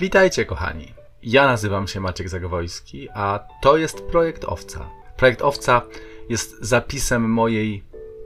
Witajcie kochani. Ja nazywam się Maciek Zagowojski, a to jest Projekt Owca. Projekt Owca jest zapisem mojej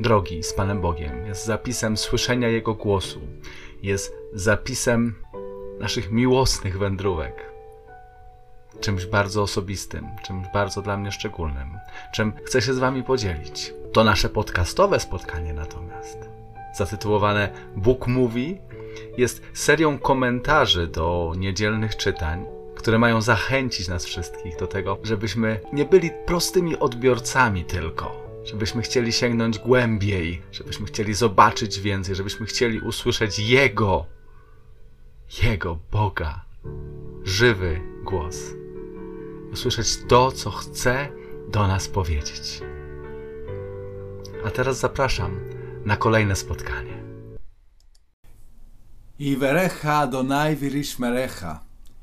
drogi z Panem Bogiem, jest zapisem słyszenia Jego głosu, jest zapisem naszych miłosnych wędrówek. Czymś bardzo osobistym, czymś bardzo dla mnie szczególnym, czym chcę się z Wami podzielić. To nasze podcastowe spotkanie natomiast, zatytułowane Bóg mówi, jest serią komentarzy do niedzielnych czytań, które mają zachęcić nas wszystkich do tego, żebyśmy nie byli prostymi odbiorcami tylko, żebyśmy chcieli sięgnąć głębiej, żebyśmy chcieli zobaczyć więcej, żebyśmy chcieli usłyszeć Jego, Jego Boga, żywy głos. Usłyszeć to, co chce do nas powiedzieć. A teraz zapraszam na kolejne spotkanie. Iwerecha Adonai virishmerecha.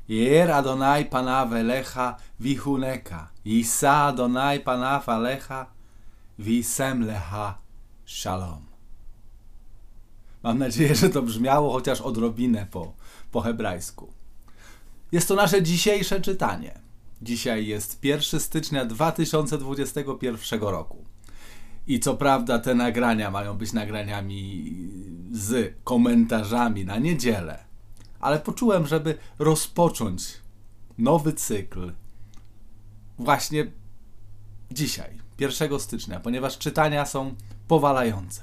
Yer Adonai panav elecha vihuneka. Yisa Adonai panav alecha visem lecha shalom. Mam nadzieję, że to brzmiało chociaż odrobinę po, po hebrajsku. Jest to nasze dzisiejsze czytanie. Dzisiaj jest 1 stycznia 2021 roku. I co prawda te nagrania mają być nagraniami z komentarzami na niedzielę, ale poczułem, żeby rozpocząć nowy cykl właśnie dzisiaj, 1 stycznia, ponieważ czytania są powalające.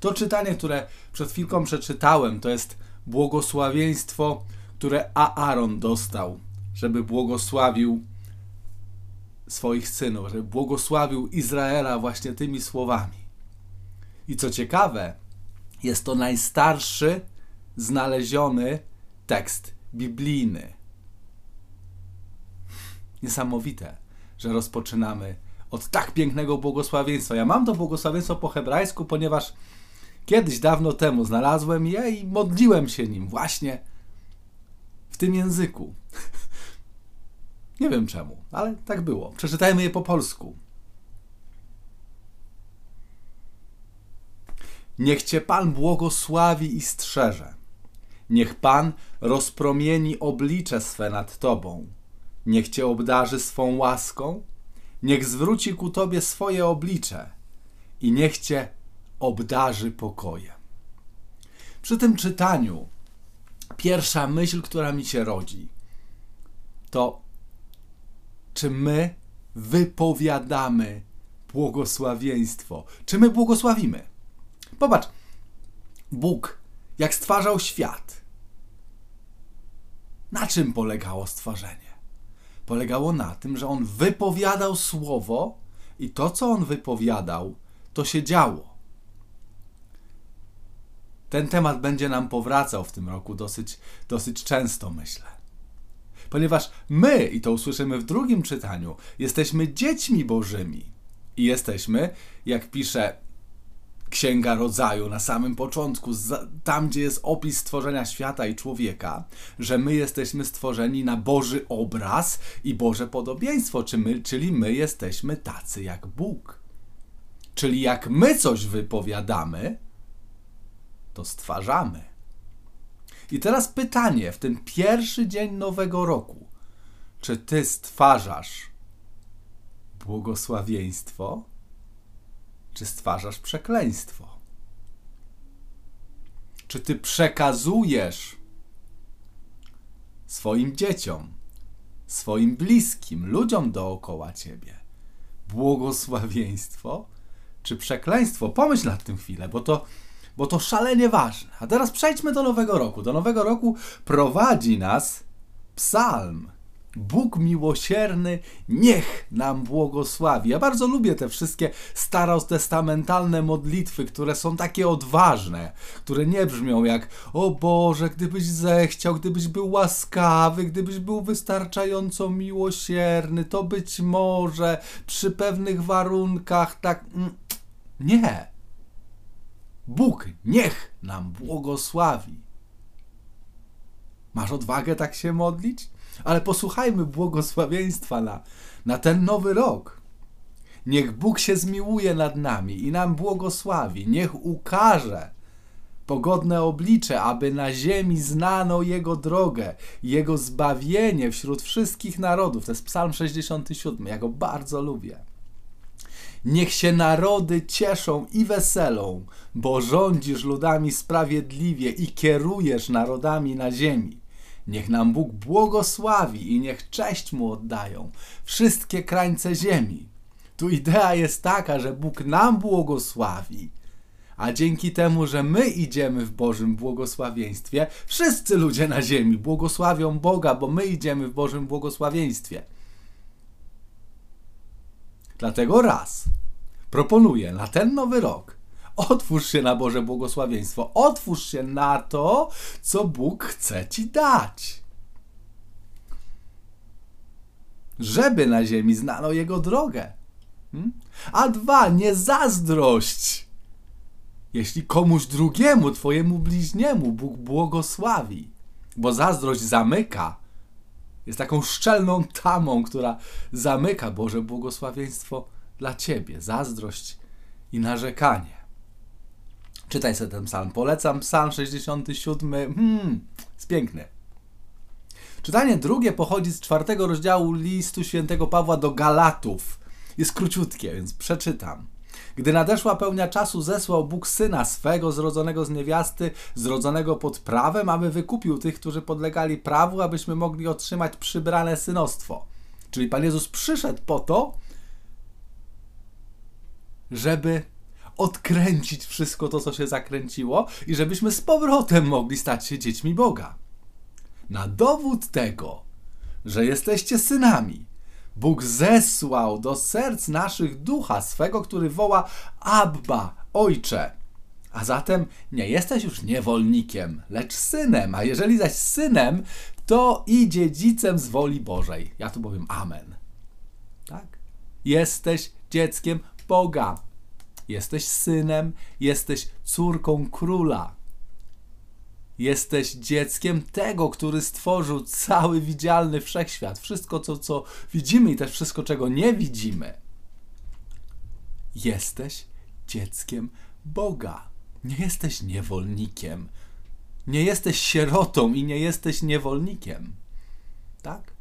To czytanie, które przed chwilką przeczytałem, to jest błogosławieństwo, które Aaron dostał, żeby błogosławił swoich synów, żeby błogosławił Izraela właśnie tymi słowami. I co ciekawe, jest to najstarszy znaleziony tekst biblijny. Niesamowite, że rozpoczynamy od tak pięknego błogosławieństwa. Ja mam to błogosławieństwo po hebrajsku, ponieważ kiedyś dawno temu znalazłem je i modliłem się nim właśnie w tym języku. Nie wiem czemu, ale tak było. Przeczytajmy je po polsku. Niech Cię Pan błogosławi i strzeże. Niech Pan rozpromieni oblicze swe nad Tobą. Niech Cię obdarzy swą łaską. Niech zwróci ku Tobie swoje oblicze i niech Cię obdarzy pokojem. Przy tym czytaniu pierwsza myśl, która mi się rodzi, to czy my wypowiadamy błogosławieństwo? Czy my błogosławimy? Popatrz, Bóg, jak stwarzał świat, na czym polegało stworzenie? Polegało na tym, że on wypowiadał słowo i to, co on wypowiadał, to się działo. Ten temat będzie nam powracał w tym roku dosyć, dosyć często, myślę. Ponieważ my, i to usłyszymy w drugim czytaniu, jesteśmy dziećmi Bożymi. I jesteśmy, jak pisze Księga Rodzaju na samym początku, tam gdzie jest opis stworzenia świata i człowieka, że my jesteśmy stworzeni na Boży obraz i Boże podobieństwo, czyli my jesteśmy tacy jak Bóg. Czyli jak my coś wypowiadamy, to stwarzamy. I teraz pytanie w ten pierwszy dzień nowego roku: czy ty stwarzasz błogosławieństwo, czy stwarzasz przekleństwo? Czy ty przekazujesz swoim dzieciom, swoim bliskim, ludziom dookoła ciebie błogosławieństwo, czy przekleństwo? Pomyśl nad tym chwilę, bo to bo to szalenie ważne. A teraz przejdźmy do nowego roku. Do nowego roku prowadzi nas psalm. Bóg miłosierny, niech nam błogosławi. Ja bardzo lubię te wszystkie starostestamentalne modlitwy, które są takie odważne, które nie brzmią jak o Boże, gdybyś zechciał, gdybyś był łaskawy, gdybyś był wystarczająco miłosierny, to być może przy pewnych warunkach tak. Mm, nie. Bóg niech nam błogosławi. Masz odwagę tak się modlić? Ale posłuchajmy błogosławieństwa na, na ten nowy rok. Niech Bóg się zmiłuje nad nami i nam błogosławi. Niech ukaże pogodne oblicze, aby na ziemi znano Jego drogę, Jego zbawienie wśród wszystkich narodów. To jest Psalm 67, ja go bardzo lubię. Niech się narody cieszą i weselą, bo rządzisz ludami sprawiedliwie i kierujesz narodami na ziemi. Niech nam Bóg błogosławi i niech cześć Mu oddają wszystkie krańce ziemi. Tu idea jest taka, że Bóg nam błogosławi, a dzięki temu, że my idziemy w Bożym błogosławieństwie, wszyscy ludzie na ziemi błogosławią Boga, bo my idziemy w Bożym błogosławieństwie. Dlatego raz proponuję na ten nowy rok otwórz się na Boże błogosławieństwo, otwórz się na to, co Bóg chce ci dać. Żeby na ziemi znano Jego drogę. Hmm? A dwa, nie zazdrość. Jeśli komuś drugiemu, twojemu bliźniemu Bóg błogosławi, bo zazdrość zamyka, jest taką szczelną tamą, która zamyka Boże błogosławieństwo dla ciebie. Zazdrość i narzekanie. Czytaj sobie ten psalm. Polecam psalm 67. Hmm, jest piękny. Czytanie drugie pochodzi z czwartego rozdziału listu świętego Pawła do Galatów. Jest króciutkie, więc przeczytam. Gdy nadeszła pełnia czasu, zesłał Bóg syna swego, zrodzonego z niewiasty, zrodzonego pod prawem, aby wykupił tych, którzy podlegali prawu, abyśmy mogli otrzymać przybrane synostwo. Czyli Pan Jezus przyszedł po to, żeby odkręcić wszystko to, co się zakręciło, i żebyśmy z powrotem mogli stać się dziećmi Boga. Na dowód tego, że jesteście synami, Bóg zesłał do serc naszych ducha swego, który woła Abba, Ojcze. A zatem nie jesteś już niewolnikiem, lecz synem, a jeżeli zaś synem, to i dziedzicem z woli Bożej. Ja tu powiem Amen. Tak? Jesteś dzieckiem Boga. Jesteś synem, jesteś córką króla. Jesteś dzieckiem tego, który stworzył cały widzialny wszechświat. Wszystko, co, co widzimy i też wszystko, czego nie widzimy. Jesteś dzieckiem Boga. Nie jesteś niewolnikiem. Nie jesteś sierotą i nie jesteś niewolnikiem. Tak?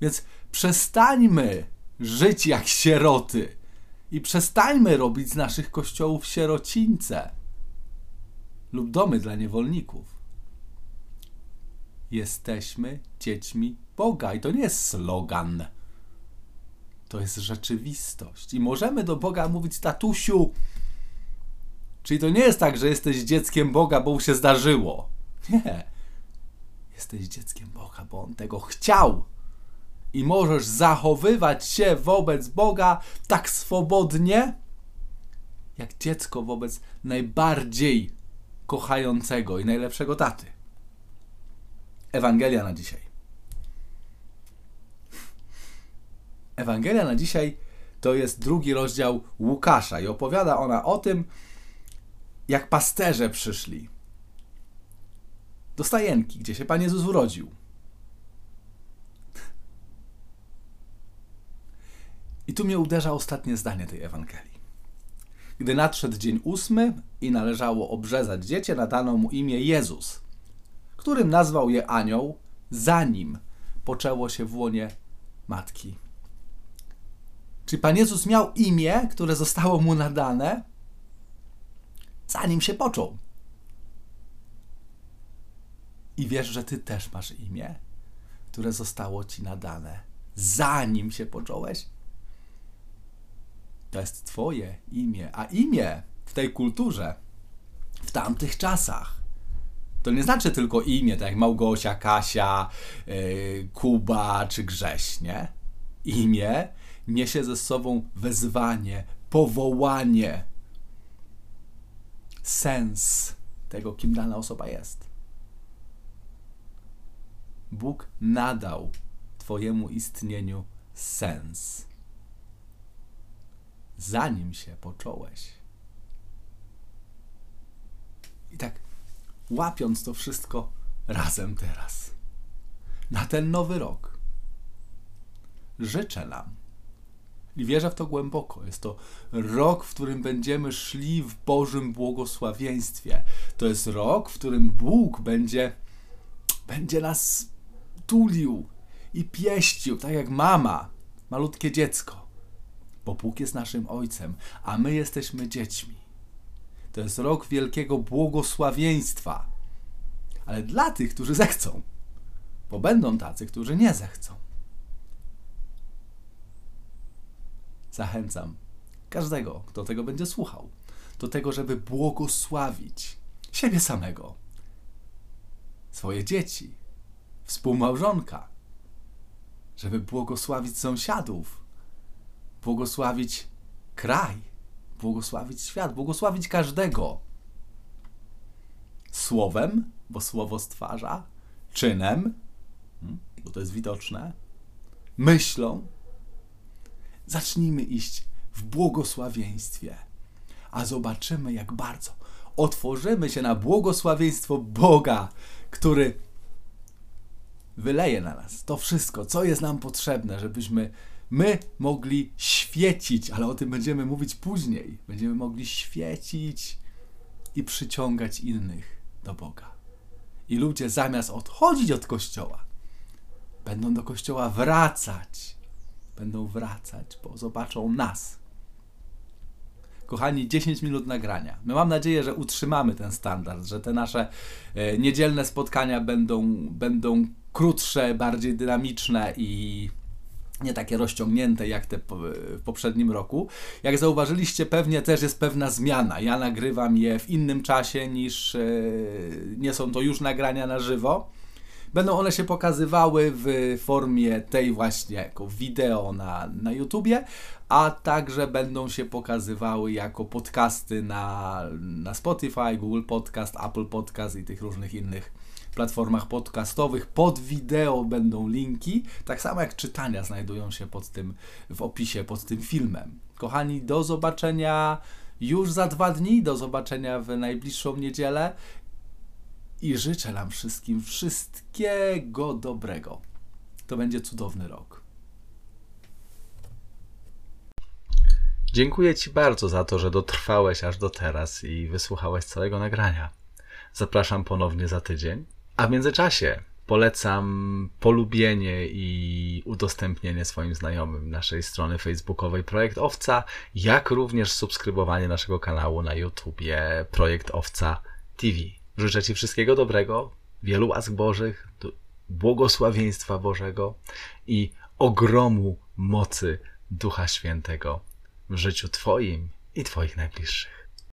Więc przestańmy żyć jak sieroty i przestańmy robić z naszych kościołów sierocińce lub domy dla niewolników. Jesteśmy dziećmi Boga i to nie jest slogan. To jest rzeczywistość. I możemy do Boga mówić tatusiu. Czyli to nie jest tak, że jesteś dzieckiem Boga, bo mu się zdarzyło. Nie. Jesteś dzieckiem Boga, bo On tego chciał i możesz zachowywać się wobec Boga tak swobodnie, jak dziecko wobec najbardziej kochającego i najlepszego taty. Ewangelia na dzisiaj. Ewangelia na dzisiaj to jest drugi rozdział Łukasza i opowiada ona o tym, jak pasterze przyszli do stajenki, gdzie się Pan Jezus urodził. I tu mnie uderza ostatnie zdanie tej Ewangelii. Gdy nadszedł dzień ósmy i należało obrzezać dziecię, nadano mu imię Jezus, którym nazwał je anioł, zanim poczęło się w łonie matki. Czy Pan Jezus miał imię, które zostało mu nadane, zanim się począł. I wiesz, że Ty też masz imię, które zostało Ci nadane, zanim się począłeś? To jest Twoje imię. A imię w tej kulturze, w tamtych czasach, to nie znaczy tylko imię, tak jak Małgosia, Kasia, yy, Kuba czy Grześ, nie? Imię niesie ze sobą wezwanie, powołanie, sens tego, kim dana osoba jest. Bóg nadał Twojemu istnieniu sens zanim się począłeś. I tak łapiąc to wszystko razem teraz, na ten nowy rok, życzę nam, I wierzę w to głęboko. Jest to rok, w którym będziemy szli w Bożym błogosławieństwie. To jest rok, w którym Bóg będzie, będzie nas tulił i pieścił, tak jak mama, malutkie dziecko. Bo Bóg jest naszym ojcem, a my jesteśmy dziećmi. To jest rok wielkiego błogosławieństwa. Ale dla tych, którzy zechcą, bo będą tacy, którzy nie zechcą. Zachęcam każdego, kto tego będzie słuchał, do tego, żeby błogosławić siebie samego, swoje dzieci, współmałżonka, żeby błogosławić sąsiadów, błogosławić kraj, błogosławić świat, błogosławić każdego. Słowem, bo słowo stwarza, czynem, hmm, bo to jest widoczne, myślą. Zacznijmy iść w błogosławieństwie, a zobaczymy, jak bardzo otworzymy się na błogosławieństwo Boga, który wyleje na nas to wszystko, co jest nam potrzebne, żebyśmy my mogli świecić, ale o tym będziemy mówić później. Będziemy mogli świecić i przyciągać innych do Boga. I ludzie zamiast odchodzić od kościoła, będą do kościoła wracać. Będą wracać, bo zobaczą nas. Kochani, 10 minut nagrania. My mam nadzieję, że utrzymamy ten standard, że te nasze e, niedzielne spotkania będą, będą krótsze, bardziej dynamiczne i nie takie rozciągnięte jak te w poprzednim roku. Jak zauważyliście, pewnie też jest pewna zmiana. Ja nagrywam je w innym czasie niż e, nie są to już nagrania na żywo. Będą one się pokazywały w formie tej właśnie jako wideo na, na YouTubie, a także będą się pokazywały jako podcasty na, na Spotify, Google Podcast, Apple Podcast i tych różnych innych platformach podcastowych. Pod wideo będą linki, tak samo jak czytania znajdują się pod tym w opisie pod tym filmem. Kochani, do zobaczenia już za dwa dni, do zobaczenia w najbliższą niedzielę i życzę nam wszystkim wszystkiego dobrego. To będzie cudowny rok. Dziękuję Ci bardzo za to, że dotrwałeś aż do teraz i wysłuchałeś całego nagrania. Zapraszam ponownie za tydzień. A w międzyczasie polecam polubienie i udostępnienie swoim znajomym naszej strony facebookowej Projekt Owca, jak również subskrybowanie naszego kanału na YouTubie Projekt Owca TV. Życzę Ci wszystkiego dobrego, wielu łask Bożych, błogosławieństwa Bożego i ogromu mocy Ducha Świętego w życiu Twoim i Twoich najbliższych.